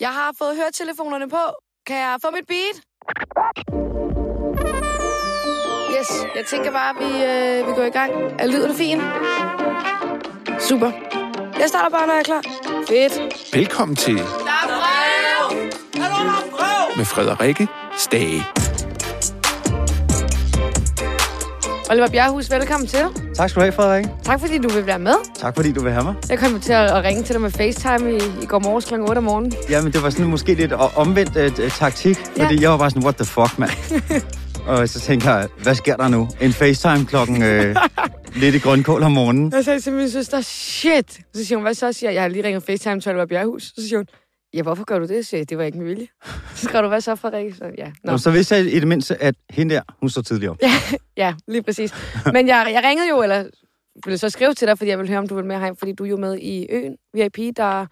Jeg har fået høretelefonerne på. Kan jeg få mit beat? Yes, jeg tænker bare, at vi, øh, vi går i gang. Er lyden fin? Super. Jeg starter bare, når jeg er klar. Fedt. Velkommen til Der er brev! med Frederikke Stage. Oliver Bjerghus, velkommen til. Tak skal du have, Frederik. Tak fordi du vil være med. Tak fordi du vil have mig. Jeg kom til at ringe til dig med FaceTime i, i går morges kl. 8 om morgenen. Jamen, det var sådan måske lidt omvendt uh, taktik, Ja. fordi jeg var bare sådan, what the fuck, mand. og så tænker jeg, hvad sker der nu? En FaceTime klokken øh, lidt i grønkål om morgenen. Jeg sagde til min søster, shit. Så siger hun, hvad så? Siger jeg, jeg har lige ringet FaceTime til Oliver Bjerghus. Så siger hun, ja, hvorfor gør du det? Jeg, det var ikke med vilje. Så skrev du, hvad så, Frederik? Så, ja, Nå. Og så vidste jeg i det mindste, at hende der, hun står tidligere op. ja, lige præcis. Men jeg, jeg ringede jo, eller ville så skrive til dig, fordi jeg ville høre, om du ville med herind, fordi du er jo med i Øen VIP, der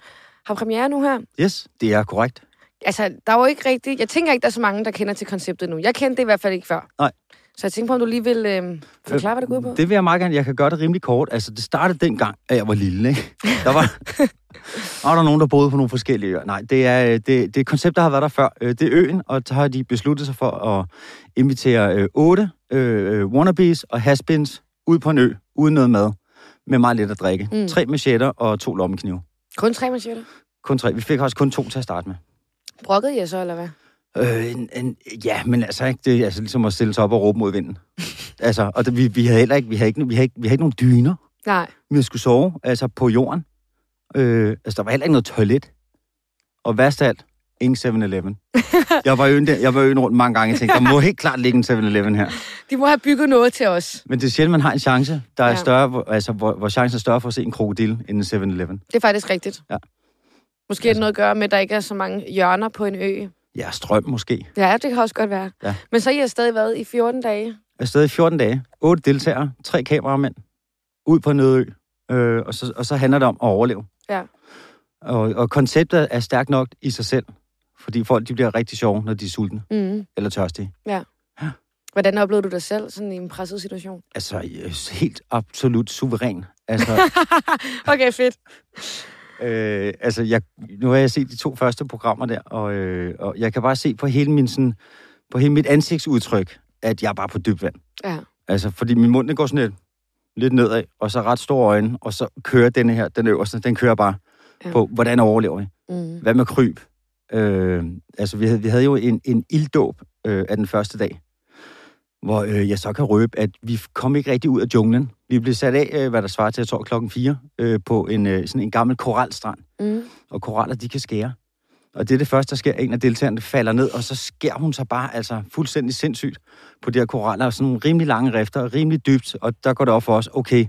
har premiere nu her. Yes, det er korrekt. Altså, der er jo ikke rigtigt... Jeg tænker ikke, der er så mange, der kender til konceptet nu. Jeg kendte det i hvert fald ikke før. Nej. Så jeg tænkte på, om du lige vil øh, forklare, hvad det går på. Det vil jeg meget gerne. Jeg kan gøre det rimelig kort. Altså, det startede dengang, at jeg var lille, ikke? Der var, der var der nogen, der boede på nogle forskellige øer. Nej, det er, øh, det, det er et koncept, der har været der før. Øh, Det er øen, og så har de besluttet sig for at invitere øh, otte øh, wannabes og haspins ud på en ø, uden noget mad, med meget lidt at drikke. Mm. Tre machetter og to lommeknive. Kun tre machetter. Kun tre. Vi fik også kun to til at starte med. Brokkede jeg så, eller hvad? Øh, en, en, ja, men altså ikke det altså ligesom at stille sig op og råbe mod vinden. altså, og det, vi, vi havde heller ikke, vi havde ikke, vi havde ikke, vi havde ikke nogen dyner. Nej. Vi skulle sove, altså på jorden. Øh, altså, der var heller ikke noget toilet. Og værst alt, ingen 7-Eleven. jeg var øen, der, jeg var øen rundt mange gange, og tænkte, der må helt klart ligge en 7-Eleven her. De må have bygget noget til os. Men det er sjældent, man har en chance, der er Ja. større, altså, hvor, hvor chancen er større for at se en krokodil end en 7-Eleven. Det er faktisk rigtigt. Ja. Måske er det noget at gøre med, at der ikke er så mange hjørner på en ø. Ja, strøm måske. Ja, det kan også godt være. Ja. Men så er I stadig været i 14 dage. Afsted i 14 dage. 8 deltagere, tre kameramænd, ud på en ø. Øh, og, så, og så handler det om at overleve. Ja. Og, og konceptet er stærkt nok i sig selv. Fordi folk de bliver rigtig sjove, når de er sultne Mm. eller tørstige. Hvordan oplevede du dig selv sådan i en presset situation? Altså, helt absolut suveræn. Altså, Okay, fedt. Øh, altså jeg, nu har jeg set de to første programmer der, og, øh, og jeg kan bare se på hele, min, sådan, på hele mit ansigtsudtryk, at jeg er bare på dyb vand. Ja. Altså, fordi min mund den går sådan lidt, lidt nedad, og så ret store øjne, og så kører denne her, den øverste, den kører bare Ja. på, hvordan overlever vi? Mm. Hvad med kryb? Øh, altså, vi havde, vi havde jo en, en ilddåb øh, af den første dag, hvor øh, jeg så kan røbe, at vi kom ikke rigtig ud af junglen. Vi blev sat af, øh, hvad der svarer til, jeg tror, klokken 4, øh, på en, øh, sådan en gammel koralstrand. Mm. Og koraller, de kan skære. Og det er det første, der sker. En af deltagerne falder ned, og så skærer hun sig bare altså fuldstændig sindssygt på de her koraller. Og sådan nogle rimelig lange rifter, rimelig dybt. Og der går det op for os, okay,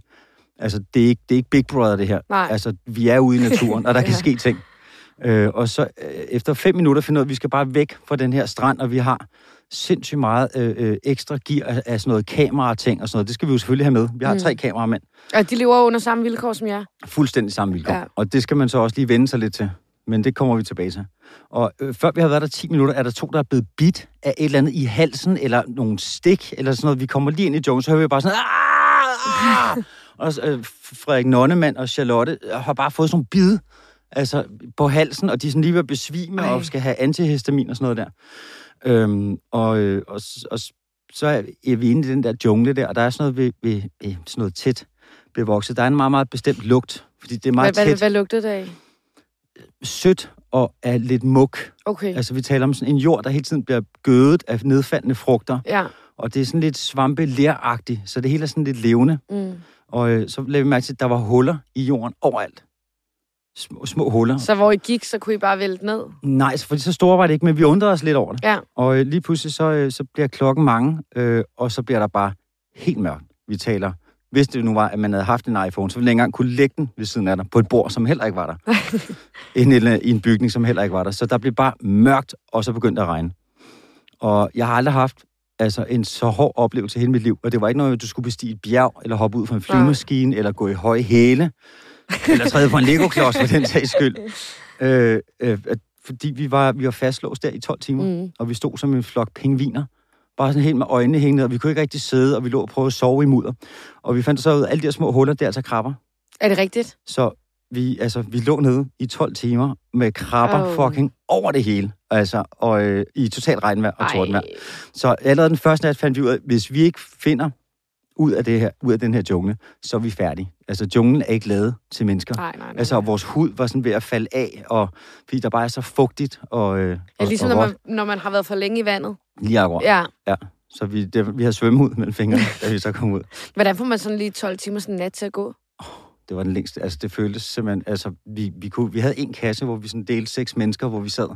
altså det er ikke, det er ikke Big Brother det her. Nej. Altså vi er ude i naturen, og der kan Ja. ske ting. Øh, og så øh, efter fem minutter finder vi ud at vi skal bare væk fra den her strand, og vi har sindssygt meget øh, øh, ekstra gear af, af sådan noget kamera og ting og sådan noget. Det skal vi jo selvfølgelig have med. Vi har Mm. tre kameramænd. Og de lever under samme vilkår som jer. Fuldstændig samme vilkår. Ja. Og det skal man så også lige vende sig lidt til. Men det kommer vi tilbage til. Og øh, før vi har været der 10 minutter, er der to, der er blevet bit af et eller andet i halsen, eller nogle stik, eller sådan noget. Vi kommer lige ind i junglen, så hører vi bare sådan, "Ah! Ah!" og øh, Frederik Nonnemann og Charlotte øh, har bare fået sådan nogle bid altså, på halsen, og de er sådan lige ved at besvime Ej. og skal have antihistamin og sådan noget der. Øhm, og, øh, og, og så er vi inde i den der jungle der, og der er sådan noget, ved, ved, ved, sådan noget tæt bevokset. Der er en meget, meget bestemt lugt, fordi det er Hvad, meget hvad, tæt, hvad lugtede det af? sødt og er lidt muk. Okay. Altså, vi taler om sådan en jord, der hele tiden bliver gødet af nedfaldende frugter, Ja. og det er sådan lidt svampe leragtigt, så det hele er sådan lidt levende. Mm. Og øh, så lavede vi mærke til, at der var huller i jorden overalt. Små, små huller. Så hvor I gik, så kunne I bare vælte ned? Nej, så- fordi så store var det ikke, men vi undrede os lidt over det. Ja. Og øh, lige pludselig så, øh, så bliver klokken mange, øh, og så bliver der bare helt mørkt. Vi taler, hvis det nu var, at man havde haft en iPhone, så ville man engang kunne lægge den ved siden af dig på et bord, som heller ikke var der. En- i en bygning, som heller ikke var der. Så der blev bare mørkt, og så begyndte at regne. Og jeg har aldrig haft altså, en så hård oplevelse i hele mit liv, og det var ikke noget, du skulle bestige et bjerg, eller hoppe ud fra en flyvemaskine, eller gå i høje hæle, eller træde på en Lego-klods for den sags skyld. Øh, øh, fordi vi var, vi var fastlåst der i 12 timer, mm. Og vi stod som en flok pingviner. Bare sådan helt med øjnene hængende, og vi kunne ikke rigtig sidde, og vi lå og prøvede at sove i mudder. Og vi fandt så ud af, alle de her små huller, det er altså krabber. Er det rigtigt? Så vi, altså, vi lå nede i 12 timer med krabber Åh. fucking over det hele. Altså, og øh, i total regnvejr og tordenvejr. Ej. Så allerede den første nat fandt vi ud af, at hvis vi ikke finder ud af, det her, ud af den her jungle, så er vi færdige. Altså, junglen er ikke lavet til mennesker. Nej, nej, nej. Altså, vores hud var sådan ved at falde af, og fordi der bare er så fugtigt. Og, øh, Ja, ligesom og når man, når man har været for længe i vandet. Lige akkurat. Ja. Så vi, det, vi havde svømmehud mellem fingrene, da vi så kom ud. Hvordan får man sådan lige 12 timer sådan nat til at gå? Det var den længste. Altså, det føltes simpelthen... Altså, vi, vi, kunne, vi havde en kasse, hvor vi sådan delte seks mennesker, hvor vi sad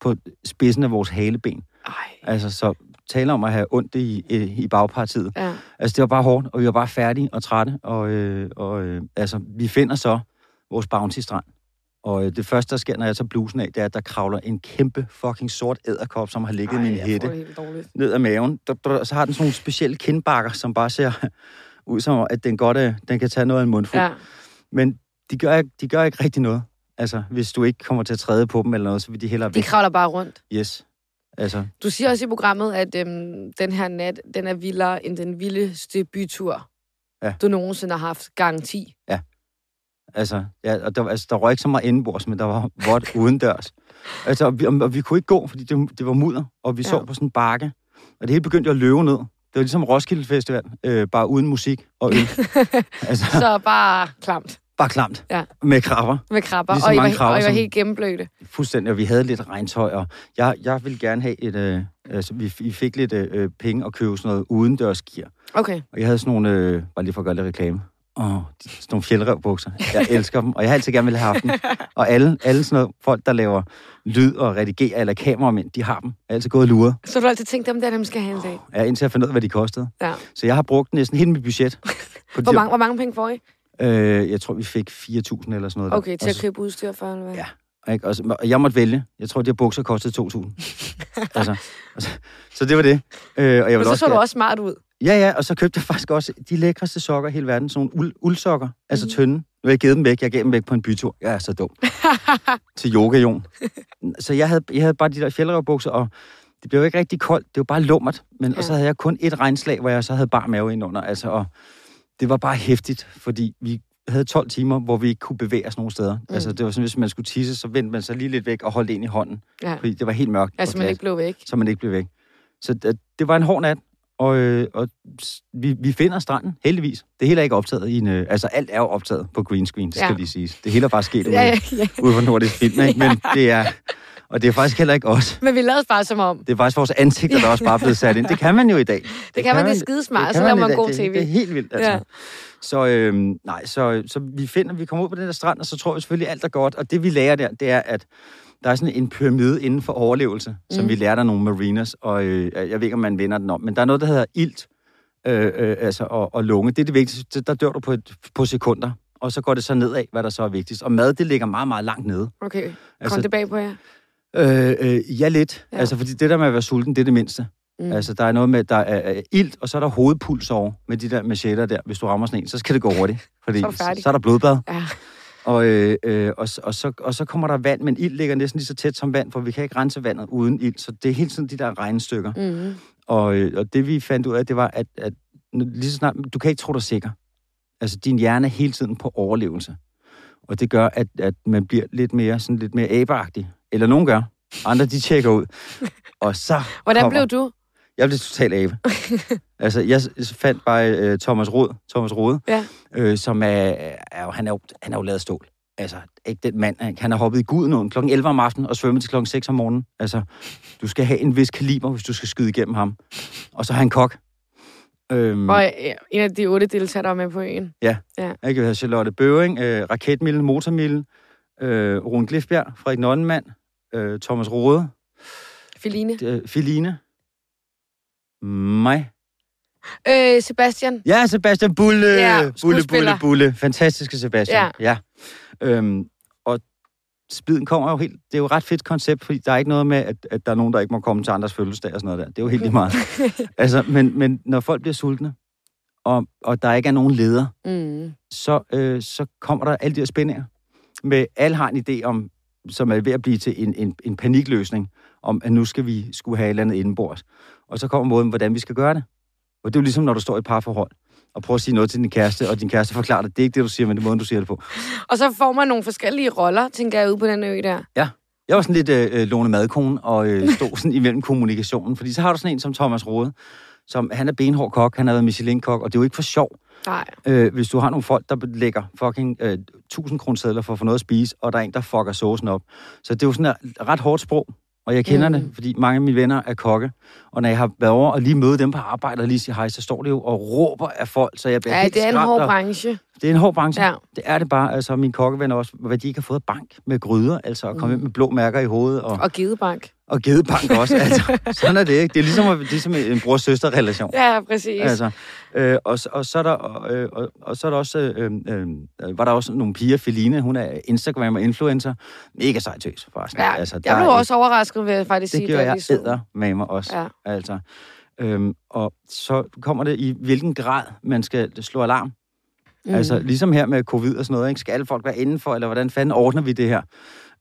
på spidsen af vores haleben. Ej. Altså, så taler om at have ondt i, i, i bagpartiet. Ja. Altså, det var bare hårdt, og vi var bare færdige og trætte. Og, øh, og øh, altså, vi finder så vores bounty-strand. Og øh, det første, der sker, når jeg tager blusen af, det er, at der kravler en kæmpe fucking sort æderkop, som har ligget i min Ej, får hætte ned ad maven. Der, der, så har den sådan nogle specielle kindbakker, som bare ser ud som, at den godt øh, den kan tage noget af en mundfuld. Ja. Men de gør, ikke- de gør ikke rigtig noget. Altså, hvis du ikke kommer til at træde på dem eller noget, så vil de hellere De væk. kravler bare rundt. Yes. Altså, Du siger også i programmet, at øhm, den her nat, den er vildere end den vildeste bytur, Ja. du nogensinde har haft gang 10. altså, ja, og der, altså, der røg ikke så meget indenbords, men der var vådt udendørs. Altså, og vi, og vi kunne ikke gå, fordi det, det var mudder, og vi Ja. ja. sov på sådan en bakke. Og det hele begyndte at løbe ned. Det var ligesom Roskilde Festival, øh, bare uden musik og øl. altså, Så bare klamt bare klamt. Ja. Med krabber. med krabber, Lige så og I, var, krabber, og I var helt gennemblødte. Fuldstændig, og vi havde lidt regntøj, og jeg, jeg ville gerne have et... Øh, altså, vi, vi fik lidt øh, penge og købe sådan noget udendørsgear. Okay. Og jeg havde sådan nogle, øh, bare lige for at gøre lidt reklame, Åh, de- sådan nogle fjeldrevbukser. Jeg elsker dem, og jeg har altid gerne ville have haft dem. Og alle, alle sådan noget, folk, der laver lyd og redigerer eller kameramænd, de har dem. Jeg har altid gået og luret. Så du har altid tænkt, dem der, dem skal have en dag. Ja, indtil jeg fandt ud af, hvad de kostede. Ja. Så jeg har brugt næsten hele mit budget. Hvor mange, hvor mange penge får I? Øh, jeg tror, vi fik 4.000 eller sådan noget. der. Okay, til Og at købe udstyr for, eller hvad? Ja. Ikke? Og, og jeg måtte vælge. Jeg tror, de her bukser kostede 2.000. altså, altså, så det var det. Øh, og jeg Men så også så du også smart ud. Ja, ja, og så købte jeg faktisk også de lækreste sokker i hele verden. Sådan nogle uld, uldsokker, altså Mhm. tynde. Nu har jeg givet dem væk. Jeg gav dem væk på en bytur. Jeg er så dum. Til yoga, Jon. Så jeg havde, jeg havde bare de der fjeldrevbukser, og det blev jo ikke rigtig koldt. Det var bare lummert. Men, ja. Ja. Og så havde jeg kun et regnslag, hvor jeg så havde bar mave ind under. Altså, og det var bare hæftigt, fordi vi havde 12 timer, hvor vi ikke kunne bevæge os nogen steder. Mm. Altså, det var sådan, hvis man skulle tisse, så vendte man sig lige lidt væk og holdt ind i hånden. Ja. Fordi det var helt mørkt. Altså, man ikke blev væk. så man ikke blev væk. Så det, det var en hård nat, og, øh, og vi, vi finder stranden, heldigvis. Det hele er ikke optaget i en... Øh, altså, alt er jo optaget på green screen, det skal Ja. lige siges. Det hele er bare sket ude, Ja, ja, ja, ja. ude for Nordisk Film, ikke? Men det er... Og det er faktisk heller ikke os. Men vi lavede bare som om. Det er faktisk vores ansigter, der er også bare blevet sat ind. Det kan man jo i dag. Det, kan man, det er skidesmart, det så laver man dag. god det, TV. Det er helt vildt, altså. Ja. Så, øhm, nej, så, så vi finder, vi kommer ud på den der strand, og så tror vi selvfølgelig, alt er godt. Og det vi lærer der, det er, at der er sådan en pyramide inden for overlevelse, mm. som vi lærte af nogle mariners, og øh, jeg ved ikke, om man vender den om, men der er noget, der hedder ilt øh, øh, altså, og, og lunge. Det er det vigtigste. Der dør du på, et, på sekunder, og så går det så nedad, hvad der så er vigtigst. Og mad, det ligger meget, meget langt nede. Okay, kom Altså- tilbage på jer. Øh, øh, ja, lidt. Ja. Altså, fordi det der med at være sulten, det er det mindste. Mm. Mm. Altså, der er noget med, der er, er ilt, og så er der hovedpuls over med de der machetter der. Hvis du rammer sådan en, så skal det gå hurtigt. Fordi Så er færdig. så er der blodbad. Ja. Og, øh, øh, og, og, så, og så kommer der vand, men ild ligger næsten lige så tæt som vand, for vi kan ikke rense vandet uden ild. Så det er hele tiden de der regnestykker. Mm-hmm. Og, øh, og det vi fandt ud af, det var, at, at lige så snart, du kan ikke tro dig sikker. Altså, din hjerne er hele tiden på overlevelse. Og det gør, at, at man bliver lidt mere, sådan lidt mere abeagtig. Eller nogen gør. Andre, de tjekker ud. Og så Hvordan kommer, blev du? Jeg blev totalt abe. altså, jeg fandt bare øh, Thomas Rod, Thomas Rode, Ja. øh, som er, er, jo- han er, jo, han er jo lavet stål. Altså, ikke den mand, han- har hoppet i Gudenåen kl. 11 om aftenen og svømmet til kl. 6 om morgenen. Altså, du skal have en vis kaliber, hvis du skal skyde igennem ham. Og så har han kok. Øhm, Og øh, en af de otte deltagere, der var med på øen. jeg kan have Charlotte Bøving, øh, Raketmille, Motormille, øh, Rune Glifbjerg, Frederik Nonnemand, øh, Thomas Rode, Feline. øh, Filine, mig, Øh, Sebastian. Ja, Sebastian Bulle. Ja, Bulle. Bulle, Bulle. Fantastiske Sebastian. Ja. ja. Øhm, og spiden kommer jo helt... Det er jo et ret fedt koncept, fordi der er ikke noget med, at, at der er nogen, der ikke må komme til andres fødselsdag og sådan noget der. Det er jo helt lige meget. altså, men, men når folk bliver sultne, og, og der ikke er nogen leder, Mm. så, øh, så kommer der alle de her spændinger. Med, alle har en idé om, som er ved at blive til en, en, en panikløsning, om at nu skal vi skulle have et eller andet indenbords. Og så kommer måden, hvordan vi skal gøre det. Og det er jo ligesom, når du står i et parforhold og prøver at sige noget til din kæreste, og din kæreste forklarer det. Det er ikke det, du siger, men det er måden, du siger det på. Og så får man nogle forskellige roller, tænker jeg, ude på den ø der. Ja. Jeg var sådan lidt øh, øh, låne madkone og øh, stod sådan imellem kommunikationen. Fordi så har du sådan en som Thomas Rode, som han er benhård kok, han har været Michelin-kok, og det er jo ikke for sjov. Nej. Øh, hvis du har nogle folk, der lægger fucking øh, 1000 kroner for at få noget at spise, og der er en, der fucker saucen op. Så det er jo sådan et ret hårdt sprog. Og jeg kender mm. det, fordi mange af mine venner er kokke. Og når jeg har været over og lige møde dem på arbejde og lige siger hej, så står det jo og råber af folk, så jeg bliver Ja, helt det er en hård branche. Det er en hård branche. Ja. Det er det bare. Altså, mine kokkevenner også, hvad de ikke har fået bank med gryder, altså at komme mm. ind med blå mærker i hovedet, og, Og gidebank. og gedebank også. Altså, sådan er det ikke. Det er ligesom, det er ligesom en bror-søster-relation. Ja, præcis. Altså, øh, og, så- og, så er der, øh, og, og så er der også, øh, øh, øh, var der også nogle piger, Feline, hun er Instagram og influencer. Mega sejtøs, forresten. Ja, altså, jeg blev også overrasket, vil jeg faktisk det sige. gør da jeg æder med mig også. Ja. Altså, øhm, og så kommer det i hvilken grad man skal slå alarm. Mm. Altså, ligesom her med covid og sådan noget, ikke? skal alle folk være indenfor, eller hvordan fanden ordner vi det her?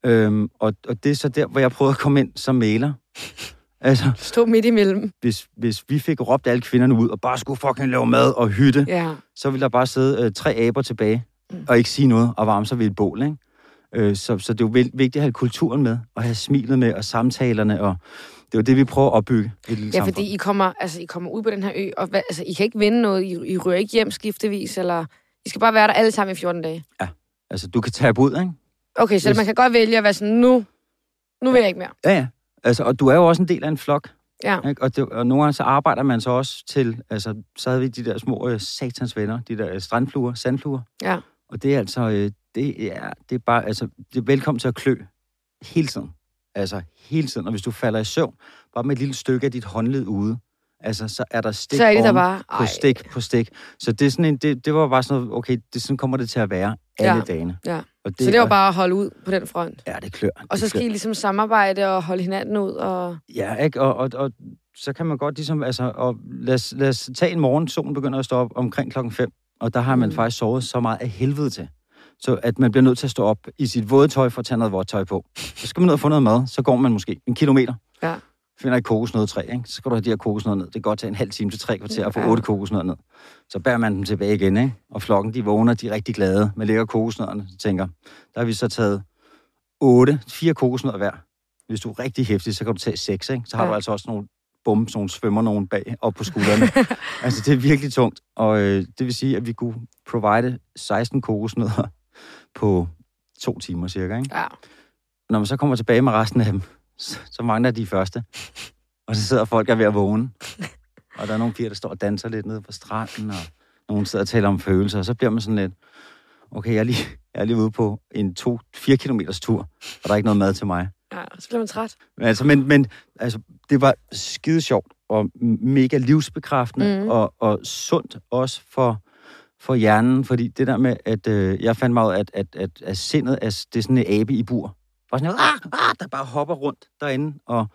Øhm, og, og det er så der, hvor jeg prøvede at komme ind som maler. Altså, Stå midt imellem. hvis, hvis vi fik råbt alle kvinderne ud, og bare skulle fucking lave mad og hytte, Ja. så ville der bare sidde øh, tre aber tilbage, og ikke sige noget, og varme sig ved et bål, ikke? Øh, så, så det er jo vigtigt at have kulturen med, og have smilet med, og samtalerne, og det er jo det, vi prøver at opbygge et lille Ja, samfund. fordi I kommer, altså, I kommer ud på den her ø, og hvad, altså, I kan ikke vinde noget. I, I rører ikke hjem skiftevis, eller... I skal bare være der alle sammen i 14 dage. Altså, du kan tabe ud, ikke? Okay, så Yes. man kan godt vælge at være sådan, nu, nu vil jeg ikke mere. Ja, ja. Altså, og du er jo også en del af en flok. Ja. Ikke? Og, det, og nogle gange så arbejder man så også til, altså, så havde vi de der små øh, satans venner, de der øh, strandfluer, sandfluer. Ja. Og det er altså, øh, det er, det er bare, altså, det er velkommen til at klø hele tiden. Altså, hele tiden. Og hvis du falder i søvn, bare med et lille stykke af dit håndled ude, altså, så er der stik Så er det der bare, på stik på stik. Så det, er sådan en, det, det var bare sådan noget, okay, det, sådan kommer det til at være alle Ja. dagene. Ja. Og Så det var bare at holde ud på den front. Ja, det klør. Og så det klør. skal I ligesom samarbejde og holde hinanden ud. Og... Ja, ikke? Og, og, og så kan man godt ligesom, altså, og lad, os, lad os tage en morgen, solen begynder at stå op omkring klokken 5, og der har man Mm. faktisk sovet så meget af helvede til. Så at man bliver nødt til at stå op i sit våde tøj for at tage noget vådt tøj på. Så skal man ned og få noget mad, så går man måske en kilometer. Ja. Finder et kokosnød ikke? Så skal du have de her kokosnødder ned. Det kan godt tage en halv time til tre kvarter at få otte kokosnødder ned. Så bærer man dem tilbage igen, ikke? Og flokken, de vågner, de er rigtig glade med lækker kokosnødderne. Så tænker, der har vi så taget otte, fire kokosnødder hver. Hvis du er rigtig hæftig, så kan du tage seks, ikke? Så har ja. du altså også nogle bum, sådan nogle svømmer nogen bag op på skuldrene. altså, det er virkelig tungt. Og øh, det vil sige, at vi kunne provide 16 kokosnødder på to timer cirka, ikke? Ja. Når man så kommer tilbage med resten af dem, så, så mangler de første. Og så sidder folk og er ved at vågne. Og der er nogle piger, der står og danser lidt nede på stranden, og nogen sidder og taler om følelser, og så bliver man sådan lidt, okay, jeg er lige, jeg er lige ude på en 2-4 kilometers tur, og der er ikke noget mad til mig. ja, så bliver man træt. Men, altså, men, men altså, det var skide sjovt, og mega livsbekræftende, mm. og, og sundt også for, for hjernen, fordi det der med, at øh, jeg fandt mig ud af, at, at, at, at sindet er, det er sådan en abe i bur. Bare sådan, ah, ah, der bare hopper rundt derinde, og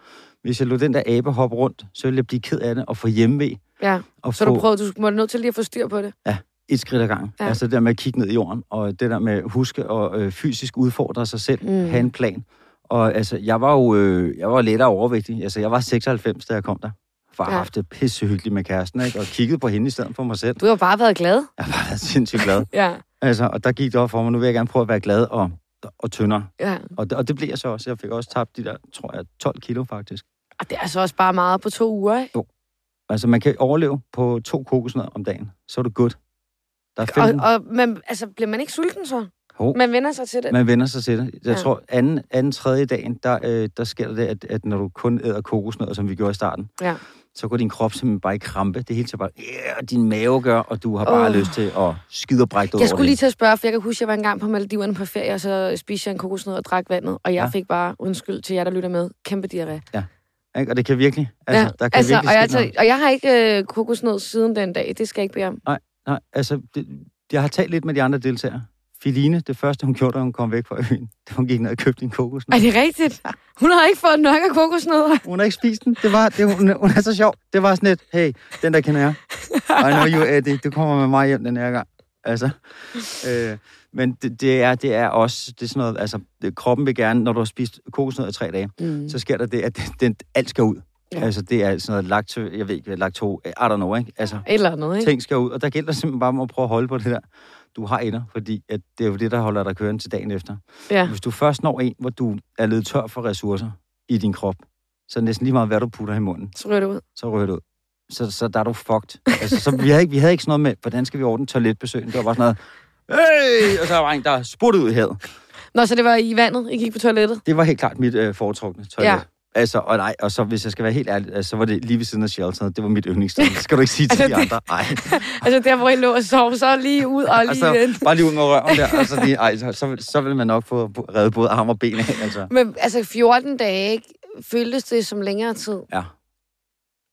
hvis jeg lod den der abe hoppe rundt, så ville jeg blive ked af det og få hjemmevæg. Ja. Og Så få du prøvede, du må nødt til lige at få styr på det. et skridt ad gangen. Ja. Ja. Altså det der med at kigge ned i jorden, og det der med at huske og øh, fysisk udfordre sig selv, Mm. have en plan. Og altså, jeg var jo øh, jeg var lettere overvægtig. Altså, jeg var 96, da jeg kom der. For jeg Ja. har haft det pissehyggeligt med kæresten, ikke? Og kiggede på hende i stedet for mig selv. Du har bare været glad. Jeg var sindssygt glad. Ja, Altså, og der gik det op for mig, nu vil jeg gerne prøve at være glad og, og tyndere. ja. Og det, og det blev jeg så også. Jeg fik også tabt de der, tror jeg, 12 kilo faktisk. Og det er altså også bare meget på to uger, ikke? Altså, man kan overleve på to kokosnødder om dagen. Så er du good. Der er 15. Og, og men, altså, bliver man ikke sulten så? Jo. Man vender sig til det. Man vender sig til det. Jeg Ja. tror, anden, anden tredje dagen, der, øh, der sker det, at, at når du kun æder kokosnødder, som vi gjorde i starten, Ja. Så går din krop simpelthen bare i krampe. Det hele tager bare, yeah, din mave gør, og du har bare Åh. lyst til at skide og brække Jeg skulle lige til at spørge, for jeg kan huske, at jeg var engang på Maldiverne på ferie, og så spiste jeg en kokosnød og drak vandet, og jeg Ja. fik bare, undskyld til jer, der lytter med, kæmpe diarré. hele. Ikke? Og det kan virkelig, altså, ja, der kan altså, virkelig og, jeg, noget. og jeg har ikke øh, kokosnød siden den dag, det skal jeg ikke bede om. Nej, altså, det, jeg har talt lidt med de andre deltagere. Filine, det første, hun gjorde, da hun kom væk fra øen, det hun gik ned og købte en kokosnød. Er det rigtigt? Hun har ikke fået nok af kokosnødder. Hun har ikke spist den. Det var, det, hun, hun er så sjov. Det var sådan et, hey, den der kender jeg. I know you, Eddie. Du kommer med mig hjem den her gang. Altså, øh, men det, det, er, det er også, det er sådan noget, altså, det, kroppen vil gerne, når du har spist kokosnød i tre dage, Mm. så sker der det, at den, den, alt skal ud. Ja. Altså, det er sådan noget lakto, jeg ved ikke, lakto, I don't know, ikke? Altså, Et eller andet, ikke? ting skal ud, og der gælder simpelthen bare om at prøve at holde på det der, du har ender, fordi at det er jo det, der holder dig kørende til dagen efter. Ja. Hvis du først når en, hvor du er lidt tør for ressourcer i din krop, så er det næsten lige meget, hvad du putter i munden, Så ryger det ud. så rører det ud. Så, så der er du fucked. Altså, så vi, havde ikke, vi havde ikke sådan noget med, hvordan skal vi ordne toiletbesøg? Det var bare sådan noget, hey! Og så var en, der spurgte ud i havet. Nå, så det var i vandet, I gik på toilettet? Det var helt klart mit øh, foretrukne toilet. Ja. Altså, og nej, og så hvis jeg skal være helt ærlig, altså, så var det lige ved siden af shelteret. Det var mit yndlingssted. Det skal du ikke sige til Altså, de andre. Nej. Altså der, hvor I lå og sov, så lige ud og lige... Altså, bare lige ud med røven der, og så, lige, ej, så, så, så vil man nok få reddet både arm og ben af, altså. Men altså 14 dage, ikke? føltes det som længere tid? Ja.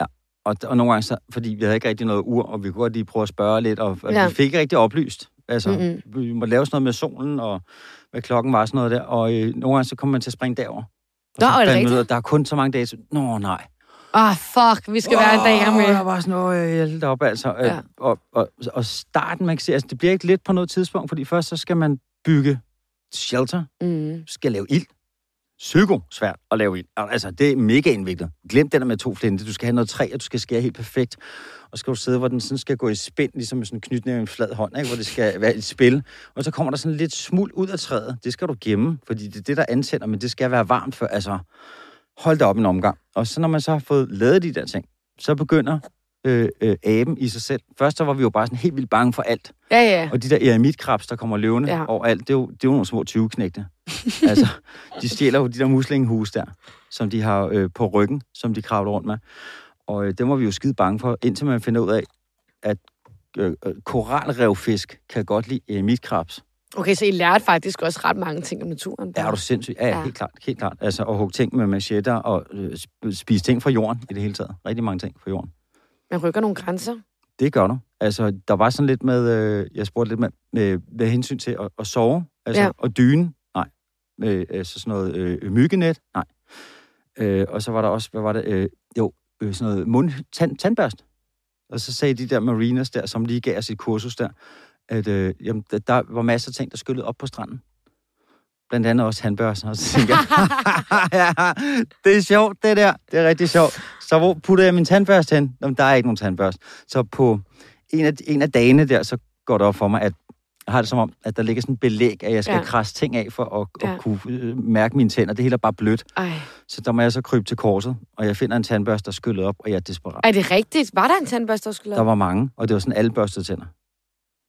ja. Og, og nogle gange, så, fordi vi havde ikke rigtig noget ur, og vi kunne godt lige prøve at spørge lidt, og, og Ja. vi fik ikke rigtig oplyst. Altså, Mhm. mm-hmm. vi må lave sådan noget med solen, og hvad klokken var, sådan noget der, og øh, nogle gange, så kommer man til at springe derover. Nå, er det rigtigt? der er kun så mange dage til. Nå, nej. Ah, fuck, vi skal være en dag med. Der var sådan noget, øh, helt op, altså. Ja. Ja. Og, og, og starten, man kan sige, altså, det bliver ikke lidt på noget tidspunkt, fordi først så skal man bygge shelter, Mm. skal lave ild. Psyko svært at lave ind. Altså, det er mega indviklet. Glem det der med to flinte. Du skal have noget træ, og du skal skære helt perfekt. Og så skal du sidde, hvor den sådan skal gå i spænd, ligesom med sådan en knytnæve i en flad hånd, ikke? hvor det skal være et spil. Og så kommer der sådan lidt smuld ud af træet. Det skal du gemme, fordi det er det, der antænder, men det skal være varmt for, altså, hold da op en omgang. Og så når man så har fået lavet de der ting, så begynder øh, øh, aben i sig selv. Først så var vi jo bare sådan helt vildt bange for alt. Ja, ja. Og de der eremitkrabs, der kommer løvende Ja. overalt, det er, jo, det er jo nogle små 20-knægte. altså, de stjæler jo de der muslingehus der, som de har øh, på ryggen, som de kravler rundt med. Og øh, dem var vi jo skide bange for, indtil man finder ud af, at øh, øh, koralrevfisk kan godt lide eremitkrabs. Okay, så I lærte faktisk også ret mange ting om naturen. Ja, er du sindssygt? Ja, Ja. helt klart. Helt klart. Altså, at hugge ting med machetter og øh, sp- spise ting fra jorden i det hele taget. Rigtig mange ting fra jorden. Man rykker nogle grænser. Det gør du. Altså, der var sådan lidt med, øh, jeg spurgte lidt med, med, med hensyn til at, at sove, altså, Ja. og dyne, nej. Med, altså sådan noget øh, myggenet, nej. Øh, og så var der også, hvad var det, øh, jo, øh, sådan noget mund, tand, tandbørst. Og så sagde de der mariners der, som lige gav os et kursus der, at øh, jamen, der, der var masser af ting, der skyllede op på stranden. Blandt andet også tandbørster. Og så tænkte jeg, ja, det er sjovt, det der. Det er rigtig sjovt. Så hvor putter jeg min tandbørste hen? Jamen, der er ikke nogen tandbørste. Så på en af, en af dagene der, så går det op for mig, at jeg har det som om, at der ligger sådan et belæg, at jeg skal Ja. krasse ting af for at, Ja. at kunne øh, mærke mine tænder. Det hele er bare blødt. Ej. Så der må jeg så krybe til korset, og jeg finder en tandbørste, der er skyllet op, og jeg er desperat. Er det rigtigt? Var der en tandbørste, der skulle Der var mange, og det var sådan alle børstede tænder.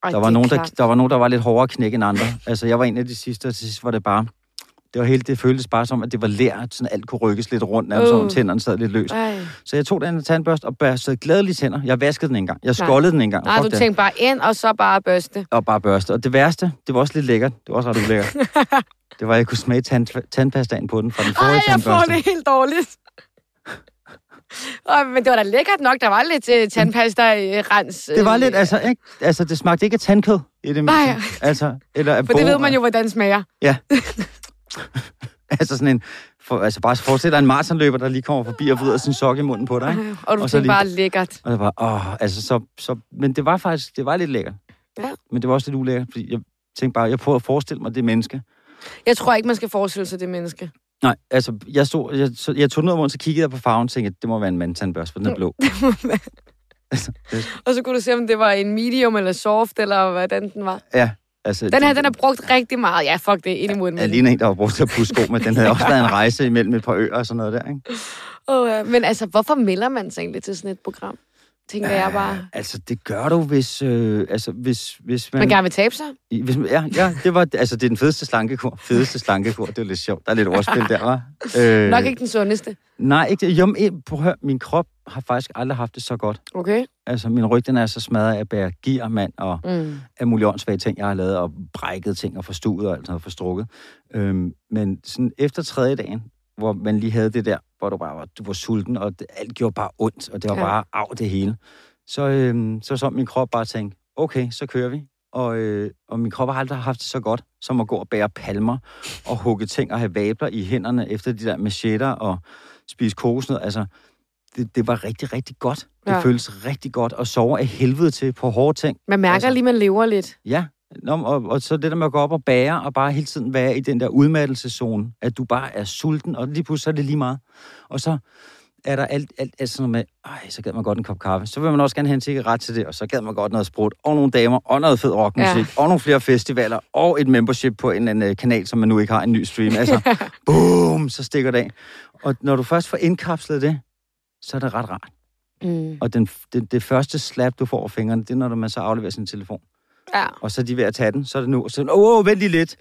Ej, Der var, nogen, der, der var nogen, der var lidt hårdere knæk end andre. Altså, jeg var en af de sidste, og til sidst var det bare... Det var helt, det føltes bare som, at det var lær, sådan alt kunne rykkes lidt rundt, nærmest Uh. som tænderne sad lidt løst. Ej. Så jeg tog den tandbørste og børstede gladeligt tænder. Jeg vaskede den en gang. Jeg skoldede den en gang. Nej, Fuck du det. tænkte bare ind, og så bare børste. Og bare børste. Og det værste, det var også lidt lækkert. Det var også ret ulækkert. det var, at jeg kunne smage tand, tandpastaen på den fra den forrige Ej, jeg får tandbørste. det helt dårligt. Ej, men det var da lækkert nok. Der var lidt uh, tandpasta-rens. Det var lidt, altså, ikke? altså, det smagte ikke af tandkød i det Nej. Altså, eller af For det ved man jo, hvordan smager. Altså sådan en, for, altså bare forestil dig en maratonløber, der lige kommer forbi og vrider sin sok i munden på dig, ikke? Øh, Og du Og så lige- bare lækkert. Og det var, åh, altså så, så, men det var faktisk, det var lidt lækkert. Ja. Men det var også lidt ulækkert, fordi jeg tænkte bare, jeg prøvede at forestille mig det menneske. Jeg tror ikke, man skal forestille sig det menneske. Nej, altså, jeg, stod, jeg, jeg tog den ud af munden, så kiggede jeg på farven og tænkte, at det må være en mandtandbørste, for den er blå. altså, det, Og så kunne du se, om det var en medium eller soft, eller hvordan den var. ja, altså... Den her, den er brugt rigtig meget. Ja, fuck det, ind i munden. Jeg ligner en, der var brugt til at pusse sko med. Den havde også været en rejse imellem et par øer og sådan noget der, ikke? Oh, ja. Men altså, hvorfor melder man sig egentlig til sådan et program? Tænker jeg bare. Altså, det gør du, hvis... Øh, altså, hvis, hvis man... Man gerne vil tabe sig? Hvis, ja, ja, det var, altså, det er den fedeste slankekur. Fedeste slankekur, det er lidt sjovt. Der er lidt ordspil der, hva'? Øh, Nok ikke den sundeste. Nej, ikke det. Jo, men, prøv at høre, min krop har faktisk aldrig haft det så godt. Okay. Altså, min ryg, den er så smadret af at bære gear, mand, og Mm. af mulige åndssvage ting, jeg har lavet, og brækket ting, og forstuet og alt sådan noget, forstrukket. Øhm, men sådan efter tredje dagen, hvor man lige havde det der, hvor du bare var, du var sulten, og det, alt gjorde bare ondt, og det var Ja. bare af det hele. Så, øhm, så så min krop bare tænkte, okay, så kører vi. Og, øh, og min krop har aldrig haft det så godt, som at gå og bære palmer, og hugge ting og have vabler i hænderne efter de der machetter, og spise kokosnød. Altså, det, det var rigtig, rigtig godt. Det ja. føles rigtig godt at sove af helvede til på hårde ting. Man mærker Altså- lige, man lever lidt. Ja, Nå, og, og så det der med at gå op og bære, og bare hele tiden være i den der udmattelseszone, at du bare er sulten, og lige pludselig så er det lige meget. Og så er der alt, alt, alt sådan noget med, ej, så gad man godt en kop kaffe. Så vil man også gerne have en cigaret til det, og så gad man godt noget sprut, og nogle damer, og noget fed rockmusik, Ja. og nogle flere festivaler, og et membership på en anden øh, kanal, som man nu ikke har en ny stream. Altså, boom, så stikker det af. Og når du først får indkapslet det, så er det ret rart. Mm. Og den, det, det første slap, du får over fingrene, det er, når man så afleverer sin telefon. Ja. Og så er de ved at tage den, så er det nu, og så åh, oh, vent lige lidt.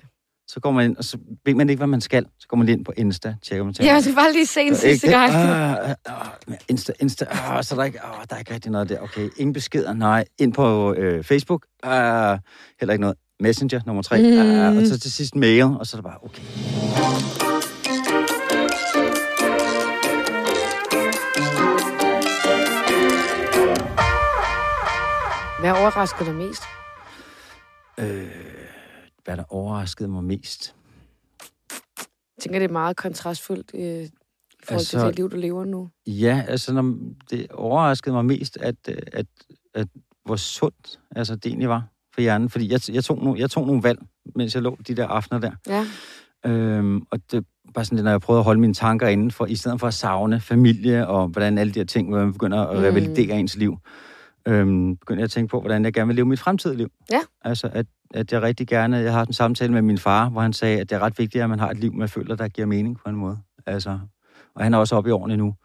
Så går man ind, og så ved man ikke, hvad man skal. Så går man lige ind på Insta, tjekker man Ja, jeg skal bare lige se en sidste gang. Ah, ah, Insta, Insta, ah, så er der ikke, ah, der er ikke rigtig noget der. Okay, ingen beskeder, nej. Ind på øh, Facebook, ah, heller ikke noget. Messenger, nummer tre. Mm. Ah, og så til sidst mail, og så er det bare, okay. Hvad overrasker dig mest? Der overraskede mig mest? Jeg tænker, det er meget kontrastfuldt øh, i forhold altså, til det liv, du lever nu. Ja, altså når, det overraskede mig mest, at, øh, at, at hvor sundt altså, det egentlig var for hjernen. Fordi jeg, jeg, tog nogle, jeg tog nogle valg, mens jeg lå de der aftener der. Ja. Øhm, og det bare sådan, når jeg prøvede at holde mine tanker inden for, i stedet for at savne familie, og hvordan alle de her ting, hvor man begynder at Mm. revalidere ens liv, øhm, begyndte jeg at tænke på, hvordan jeg gerne vil leve mit fremtidige liv. Ja. Altså, at, at jeg rigtig gerne, jeg har en samtale med min far, hvor han sagde, at det er ret vigtigt, at man har et liv, man føler, der giver mening på en måde. Altså, og han er også oppe i årene nu.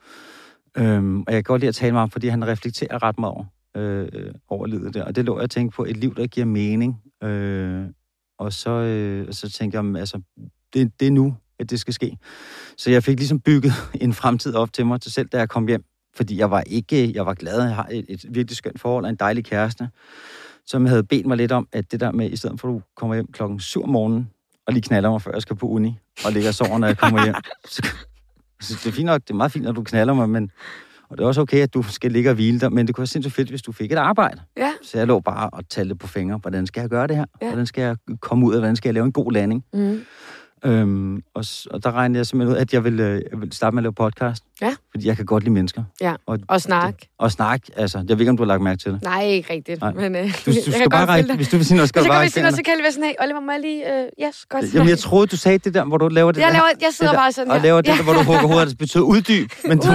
Øhm, og jeg kan godt lide at tale med ham, fordi han reflekterer ret meget over, øh, over livet der. Og det lå jeg at tænke på, et liv, der giver mening. Øh, og så, øh, så tænkte jeg, altså, det, det er nu, at det skal ske. Så jeg fik ligesom bygget en fremtid op til mig, til selv da jeg kom hjem. Fordi jeg var ikke, jeg var glad, jeg har et, et virkelig skønt forhold og en dejlig kæreste, som havde bedt mig lidt om, at det der med, i stedet for at du kommer hjem klokken 7 om morgenen, og lige knaller mig, før jeg skal på uni, og ligger og sover, når jeg kommer hjem. Så, så det er fint nok, det er meget fint, når du knaller mig, men, og det er også okay, at du skal ligge og hvile dig, men det kunne være sindssygt fedt, hvis du fik et arbejde. Ja. Så jeg lå bare og talte på fingre, hvordan skal jeg gøre det her? Ja. Hvordan skal jeg komme ud, og hvordan skal jeg lave en god landing? Mm. Øhm, og, og der regnede jeg simpelthen ud, at jeg ville, øh, jeg ville starte med at lave podcast. Ja. Fordi jeg kan godt lide mennesker. Ja. Og, Og snak. og snakke, altså, jeg ved ikke, om du har lagt mærke til det. Nej, ikke rigtigt. Nej. Men, øh, Du, jeg du kan skal bare række, hvis du vil sige noget, skal Hvis du jeg bare række til noget, så kan jeg lige være sådan, hey, Oliver, må jeg lige... Øh, yes, godt. Jamen, jeg troede, du sagde det der, hvor du laver det jeg, der. laver, jeg sidder det der, bare sådan og her. laver det der, hvor du hugger hovedet, det betyder uddyb. Men du,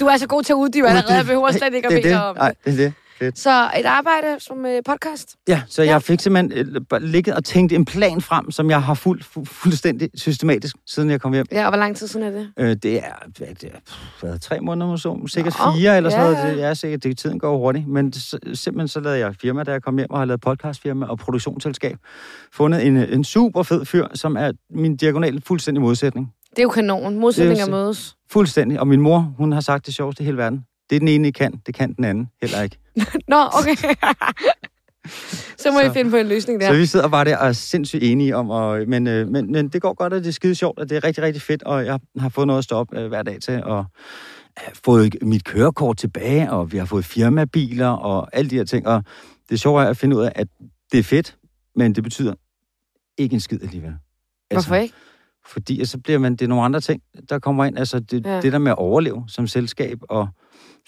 Du er så god til at uddybe allerede, jeg behøver slet ikke at det bede det. om Nej, det er det. Fedt. Så et arbejde som øh, podcast. Ja, så Ja. jeg fik simpelthen øh, ligget og tænkt en plan frem, som jeg har fuldt fu- fuldstændig systematisk, siden jeg kom hjem. Ja, og hvor lang tid siden er det? Øh, det er, hvad, det er hvad, tre måneder måske, sikkert Nå, fire eller sådan ja, noget. ja. Det er sikkert, det, tiden går hurtigt. Men så- simpelthen så lavede jeg firma, da jeg kom hjem og har lavet podcastfirma og produktionsselskab. Fundet en, en super fed fyr, som er min diagonale fuldstændig modsætning. Det er jo kanon. Modsætninger er mødes. Fuldstændig. Og min mor, hun har sagt det sjoveste i hele verden. Det den ene, I kan, det kan den anden heller ikke. Nå, okay. så må Så- I finde på en løsning der. Så vi sidder bare der og er sindssygt enige om, og, men, øh, men, men det går godt, og det er skide sjovt, og det er rigtig, rigtig fedt, og jeg har fået noget at stå op øh, hver dag til, og fået mit kørekort tilbage, og vi har fået firmabiler, og alle de her ting, og det sjove er at finde ud af, at det er fedt, men det betyder ikke en skid alligevel. Hvorfor ikke? Fordi så bliver man, det er nogle andre ting, der kommer ind. Altså det, ja. det der med at overleve som selskab og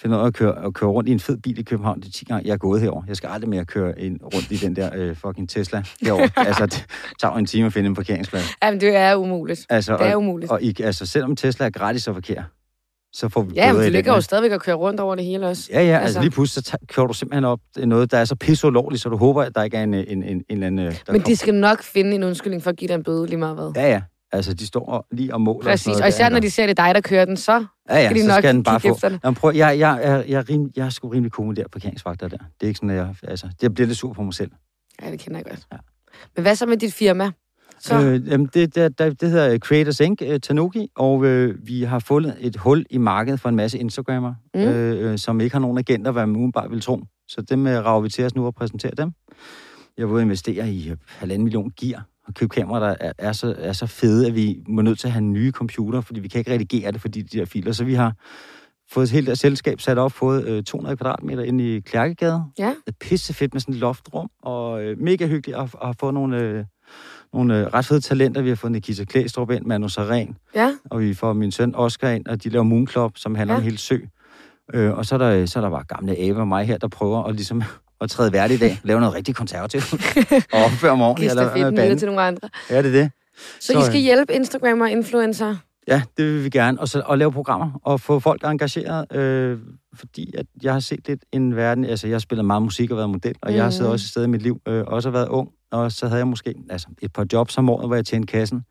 finde ud af at køre, at køre rundt i en fed bil i København, det er 10 gange, jeg er gået herover. Jeg skal aldrig mere køre ind, rundt i den der øh, fucking Tesla herovre. altså, det tager en time at finde en parkeringsplads. Jamen, det er umuligt. Altså, Det er og, umuligt. og I, altså, selvom Tesla er gratis at parkere, så får vi Ja, men den ligger jo stadigvæk og kører rundt over det hele også. Ja, ja, altså, Altså- lige pludselig så kører du simpelthen op det noget, der er så pisse ulovligt, så du håber, at der ikke er en, en, en, en eller anden... øh, Men de skal nok finde en undskyldning for at give dig en bøde lige meget hvad. Ja, ja. Altså, de står og- lige og måler. Præcis, sådan noget og især der, når de ser, det dig, der kører den, så Ja, ja, skal de så nok skal den bare få. det. Jamen, prøv, jeg, jeg, jeg, jeg, er rim, jeg er sgu rimelig cool med de her parkeringsvagter der. Det er ikke sådan, at jeg... Altså, jeg bliver lidt sur på mig selv. Ja, det kender jeg godt. Ja. Men hvad så med dit firma? Så, Øh, jamen, det, det, det, det hedder Creators Inc., uh, Tanuki, og øh, vi har fundet et hul i markedet for en masse Instagrammer, Mm. øh, øh, som ikke har nogen agenter, hvad man udenbart vil tro. Så dem øh, rager vi til os nu og præsentere dem. Jeg vil investere i øh, halvanden million gear og købe kameraer, der er, er, så, er så fede, at vi må nødt til at have nye computer, fordi vi kan ikke redigere det, fordi de her filer. Så vi har fået et helt der selskab sat op, fået øh, 200 kvadratmeter ind i Klærkegade. ja, Det er pisse fedt med sådan et loftrum, og øh, mega hyggeligt at, at få nogle, øh, nogle øh, ret fede talenter. Vi har fået Nikita Klæstrup ind, Manu Saren, ja. og vi får min søn Oscar ind, og de laver Moon Club, som handler Ja. om helt sø. Øh, og så er, der, så er der bare gamle Ava og mig her, der prøver at, ligesom, at træde værd i dag, lave noget rigtig konservativt, og opføre mig ordentligt. eller bande. til nogle andre. Ja, det er det. Så, Så, I skal hjælpe Instagram og influencer Ja, det vil vi gerne. Og, så, og lave programmer og få folk engageret. Øh, fordi at jeg har set lidt en verden... Altså, jeg har spillet meget musik og været model, og mm. jeg har siddet Mhm. også et sted i mit liv, øh, også har været ung. Og så havde jeg måske altså, et par jobs om året, hvor jeg tjente kassen.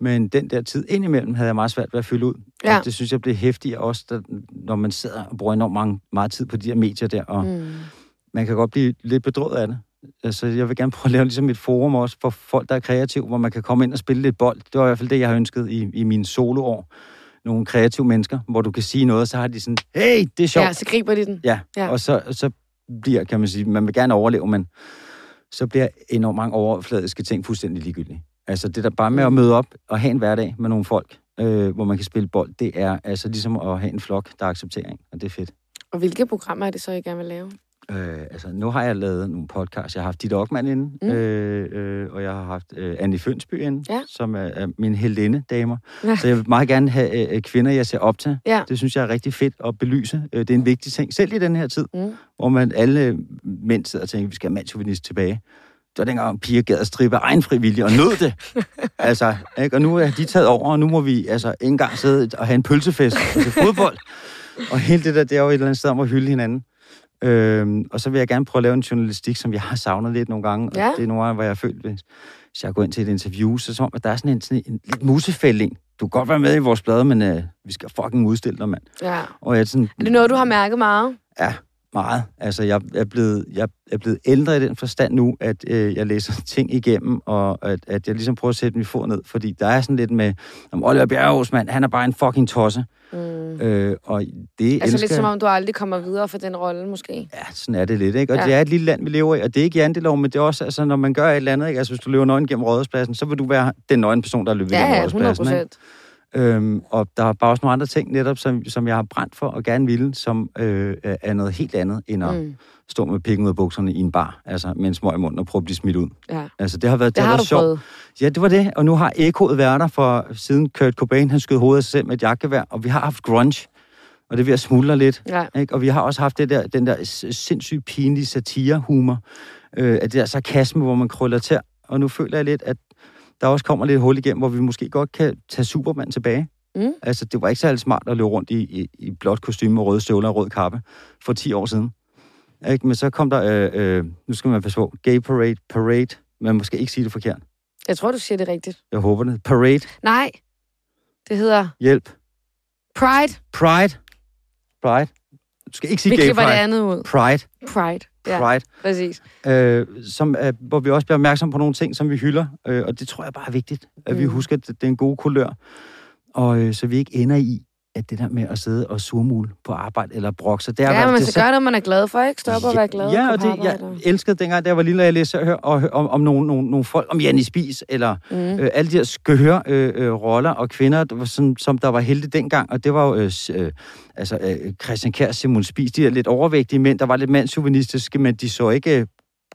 Men den der tid indimellem havde jeg meget svært ved at fylde ud. Ja. Og det synes jeg blev hæftigt også, da, når man sidder og bruger enormt mange, meget tid på de her medier der. Og Mm. Man kan godt blive lidt bedrøvet af det. Altså, jeg vil gerne prøve at lave ligesom et forum også for folk, der er kreative, hvor man kan komme ind og spille lidt bold. Det var i hvert fald det, jeg har ønsket i, i mine soloår. Nogle kreative mennesker, hvor du kan sige noget, og så har de sådan, hey, det er sjovt. Ja, så griber de den. Ja, Ja. og så, så bliver, kan man sige, man vil gerne overleve, men så bliver enormt mange overfladiske ting fuldstændig ligegyldige. Altså det der bare med at møde op og have en hverdag med nogle folk, øh, hvor man kan spille bold, det er altså ligesom at have en flok, der accepterer en, og det er fedt. Og hvilke programmer er det så, I gerne vil lave? Øh, altså, nu har jeg lavet nogle podcasts. Jeg har haft Ditte Ockmann inde, Mm. øh, øh, og jeg har haft øh, Annie Fønsby inde, Ja. som er, er min heldinde damer. Ja. Så jeg vil meget gerne have øh, kvinder, jeg ser op til. Ja. Det synes jeg er rigtig fedt at belyse. Øh, det er en vigtig ting, selv i den her tid, Mm. hvor man alle mænd sidder og tænker, vi skal have mandsjuvenist tilbage. Det var dengang, piger gad at stribe af egen frivillig og nød det. altså, ikke? Og nu er de taget over, og nu må vi altså ikke engang sidde og have en pølsefest og se fodbold. og hele det der, det er jo et eller andet sted om at hylde hinanden. Øhm, og så vil jeg gerne prøve at lave en journalistik, som jeg har savnet lidt nogle gange. Ja. Og det er nogle gange, hvor jeg har følt, hvis jeg går ind til et interview, så er som om, at der er sådan en, sådan en lidt musefælding. Du kan godt være med i vores blad, men øh, vi skal fucking udstille dig, mand. Ja. Og jeg er sådan, Er det noget, du har mærket meget? Ja, meget. Altså, jeg er blevet, jeg er blevet ældre i den forstand nu, at øh, jeg læser ting igennem, og at, at jeg ligesom prøver at sætte min fod ned, fordi der er sådan lidt med, om Oliver Bjerrehus, mand, han er bare en fucking tosse. Mm. Øh, og det Altså elsker lidt som om, du aldrig kommer videre for den rolle, måske. Ja, sådan er det lidt, ikke? Og Ja. ja. det er et lille land, vi lever i, og det er ikke jantelov, men det er også, altså, når man gør et eller andet, ikke? Altså, hvis du løber nøgen gennem rådhuspladsen, så vil du være den nøgne person, der løber Ja, gennem ja, 100 rådhuspladsen, ikke? procent. Øhm, og der er bare også nogle andre ting, netop, som, som jeg har brændt for og gerne ville, som øh, er noget helt andet, end at Mm. stå med pikken ud af bukserne i en bar, altså med en smøg i munden og prøve at blive smidt ud. Ja. Altså, det har været, Det har været sjovt. prøvet. Ja, det var det, og nu har ekoet været der for siden Kurt Cobain, han skød hovedet af sig selv med et jakkevær, og vi har haft grunge, og det er ved at smuldre lidt. Ja. Ikke? Og vi har også haft det der, den der sindssygt pinlige satirehumor, øh, af det der sarkasme, hvor man krøller til. Og nu føler jeg lidt, at der også kommer lidt hul igennem, hvor vi måske godt kan tage Superman tilbage. Mm. Altså, det var ikke særlig smart at løbe rundt i, i, i blåt kostume og røde støvler og rød kappe for 10 år siden. Ikke? Men så kom der, øh, øh, nu skal man passe på, gay parade, parade, men måske ikke sige det forkert. Jeg tror, du siger det rigtigt. Jeg håber det. Parade, Nej, det hedder hjælp. Pride. Pride. Pride. Du skal ikke sige Vi gay klipper det pride. andet ud. Pride. Pride. Ja, Pride. præcis. øh, som, er, hvor vi også bliver opmærksom på nogle ting, som vi hylder. Øh, og det tror jeg bare er vigtigt, at vi Mm. husker, at det er en god kulør. Og øh, så vi ikke ender i, at det der med at sidde og surmule på arbejde eller brokse, det er, Ja, man det skal gøre noget, man er glad for, ikke? Stoppe og være glad Ja, og det, jeg elskede dengang, da jeg var lille, og jeg læste og hør, og, om, om nogle, nogle, nogle folk, om Janni Spis, eller Mm. øh, alle de her skøre øh, øh, roller og kvinder, der var sådan, som der var heldige dengang, og det var jo øh, øh, altså, øh, Christian Kjær, Simon Spis, de der lidt overvægtige mænd, der var lidt mandsjuvenistiske, men de så ikke øh,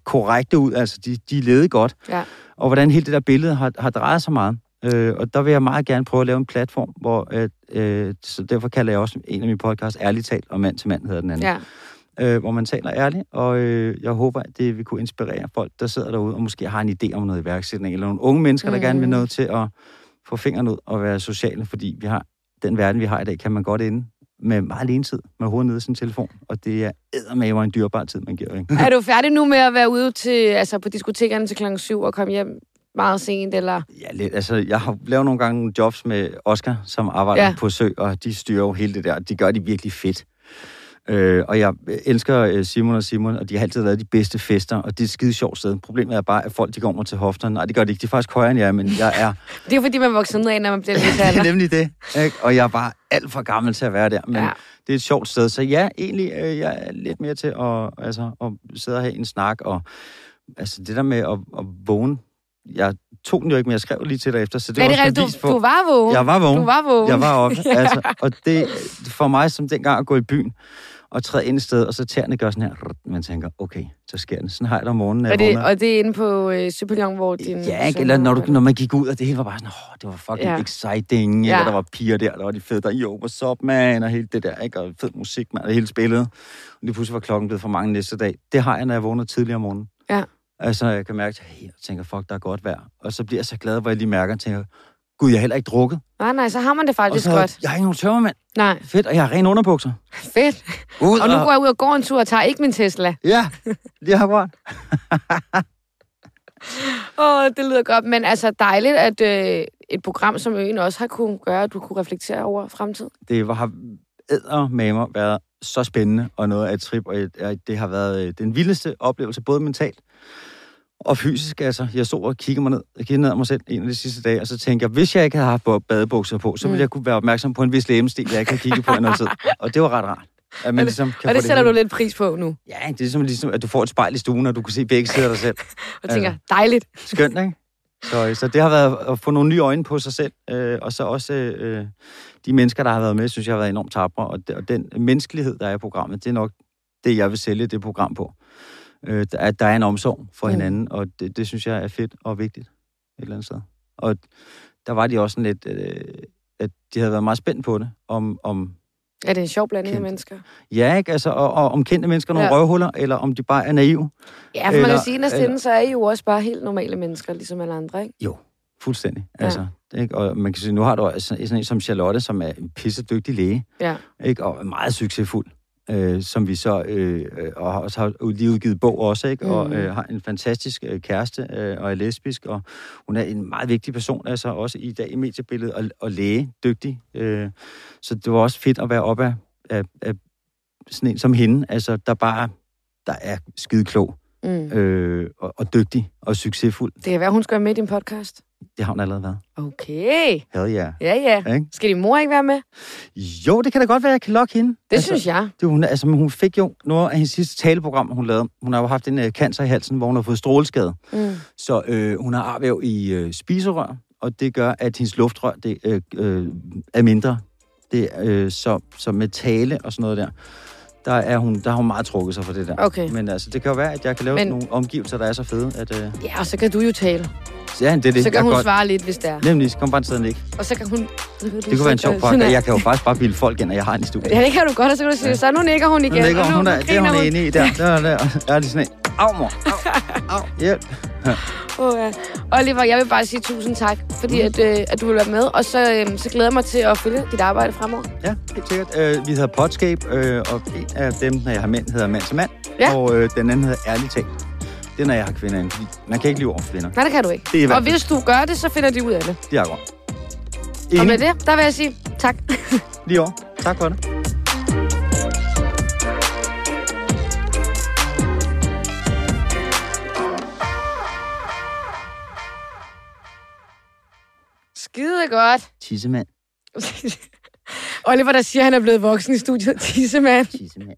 korrekte ud, altså de, de levede godt. Ja. Og hvordan hele det der billede har, har drejet sig meget. Øh, og der vil jeg meget gerne prøve at lave en platform, hvor, at, øh, så derfor kalder jeg også en af mine podcasts Ærligt talt, og mand til mand hedder den anden Ja. øh, hvor man taler ærligt, og øh, jeg håber, at det vil kunne inspirere folk, der sidder derude, og måske har en idé om noget iværksætning, eller nogle unge mennesker, der Mm. gerne vil noget til at få fingeren ud og være sociale, fordi vi har den verden, vi har i dag, kan man godt ende med meget alene tid, med hovedet nede i sin telefon, og det er eddermame en dyrbar tid, man giver, ikke? Er du færdig nu med at være ude til, altså på diskotekerne til klokken 7 og komme hjem meget sent, eller? Ja, lidt. Altså, jeg har lavet nogle gange nogle jobs med Oscar, som arbejder Ja. på sø, og de styrer jo hele det der. De gør det virkelig fedt. Øh, og jeg elsker øh, Simon og Simon, og de har altid lavet de bedste fester, og det er et skide sjovt sted. Problemet er bare, at folk de går mig til hofterne. Nej, det gør de ikke. De er faktisk højere end jeg, men jeg er Det er fordi, man vokser ned af, når man bliver lidt det er nemlig det. Ikke? Og jeg er bare alt for gammel til at være der. Men ja. det er et sjovt sted. Så ja, egentlig, øh, jeg er lidt mere til at, altså, at sidde og have en snak. Og altså, det der med at, at vågne. Jeg tog den jo ikke, men jeg skrev lige til dig efter. Så det Er var det også rigtigt? Du, du var vågen. Jeg var vågen. Du var vågen. Jeg var oppe. Altså, og det for mig som dengang at gå i byen og træde ind et sted, og så tæerne gør sådan her. Man tænker, okay, så sker det. Sådan har jeg det om morgenen, Og det, og det er inde på øh, Søpillon, hvor din... Ja, ikke? eller når, du, når man gik ud, og det hele var bare sådan, åh, det var fucking Ja. ja. exciting, Ja. ja. eller der var piger der, der var de fede der, jo, what's up, man, og hele det der, ikke? Og fed musik, man, og hele spillet. Og lige pludselig var klokken blevet for mange næste dag. Det har jeg, når jeg vågner tidligere om morgenen. Ja. Altså, jeg kan mærke, at jeg tænker, fuck, der er godt vejr. Og så bliver jeg så glad, hvor jeg lige mærker, og tænker, Gud, jeg har heller ikke drukket. Nej, nej, så har man det Og faktisk så, godt. jeg har ikke nogen tørmand. Nej, Fedt, og jeg har rene underbukser. fedt. Ud Og nu går jeg ud og går en tur og tager ikke min Tesla. Ja, det har godt. Åh, det lyder godt. Men altså dejligt, at øh, et program som Øen også har kunne gøre, at du kunne reflektere over fremtiden. Det var, har med mig været så spændende og noget af et trip, og det har været øh, den vildeste oplevelse, både mentalt og fysisk. Altså, jeg stod og kiggede mig ned, jeg kiggede ned af mig selv en af de sidste dage, og så tænkte jeg, hvis jeg ikke havde haft badebukser på, så ville Mm. jeg kunne være opmærksom på en vis lægemstil, jeg ikke har kigget på i noget tid. Og det var ret rart. At man det- ligesom kan Og få det sætter du lidt pris på nu. Ja, det er ligesom, ligesom, at du får et spejl i stuen, og du kan se begge sider af dig selv. Og tænker, Altså. dejligt. Skønt, ikke? Så, så det har været at få nogle nye øjne på sig selv, øh, og så også øh, de mennesker, der har været med, synes jeg har været enormt tabre, og, de- og den menneskelighed, der er i programmet, det er nok det, jeg vil sælge det program på. Øh, der, er, der er en omsorg for Mm. hinanden, og det, det synes jeg er fedt og vigtigt et eller andet sted. Og der var de også sådan lidt, øh, at de havde været meget spændt på det, om, om Er det en sjov blanding af Kendt. mennesker? ja, ikke? Altså, og, og om kendte mennesker er nogle Ja. røvhuller, eller om de bare er naive. Ja, for man kan Eller- sige, at eller- så er I jo også bare helt normale mennesker, ligesom alle andre, ikke? Jo, fuldstændig. Ja. Altså, ikke? Og man kan sige, nu har du altså sådan en som Charlotte, som er en pisse dygtig læge, Ja. ikke? og meget succesfuld, øh, som vi så, øh, øh, og har også har lige udgivet bog også, ikke? og Mm. øh, har en fantastisk øh, kæreste, øh, og er lesbisk, og hun er en meget vigtig person, altså også i dag i mediebilledet, og, og læge, dygtig. Øh, så det var også fedt at være op af, af, af sådan en som hende, altså der bare, der er skide klog, Mm. øh, og, og dygtig, og succesfuld. Det kan være, hun skal være med i din podcast. Det har hun allerede været. Okay. Hell yeah. Ja, ja. Ikke? Skal din mor ikke være med? Jo, det kan da godt være, at jeg kan lokke hende. Det altså, synes jeg. Det, hun, altså, hun fik jo noget af hendes sidste taleprogram, hun lavede. Hun har jo haft en uh, cancer i halsen, hvor hun har fået stråleskade. Mm. Så øh, hun har arvæv i øh, spiserør, og det gør, at hendes luftrør det, øh, øh, er mindre. Det, øh, så, så med tale og sådan noget der, der, er hun, der har hun meget trukket sig for det der. Okay. Men altså, det kan jo være, at jeg kan lave Men... nogle omgivelser, der er så fede, at... Øh, Ja, og så kan du jo tale. Ja, det er det. Så kan jeg hun godt. svare lidt, hvis det er. Nemlig, så kom bare en ikke. Og så kan hun... Det kunne være en sjov pakke, jeg kan jo faktisk bare bilde folk ind, at jeg har en i studiet. Ja, det kan du godt, og så kan du sige, så nu nikker hun igen. Hun ligger, og nu, hun er, nu det er hun er inde i der. Der, der. Jeg er lige sådan en. Au, mor. Au, au, hjælp. Åh, ja. Oliver, jeg vil bare sige tusind tak, fordi at, øh, at du vil være med. Og så, øh, så glæder jeg mig til at følge dit arbejde fremover. Ja, helt sikkert. Øh, vi hedder Podscape, øh, og en af dem, jeg har mænd, hedder mand til mand. Ja. Og øh, den anden hedder Ærligt talt. Det er, når jeg har kvinder ind, man kan ikke lyve over for kvinder. Nej, det kan du ikke. Det er Og hvis du gør det, så finder de ud af det. Det er godt. Og med Enig? det, der vil jeg sige tak. Lige over. Tak for det. Skide godt. Tissemand. Oliver, der siger, at han er blevet voksen i studiet. Tissemand. Tissemand.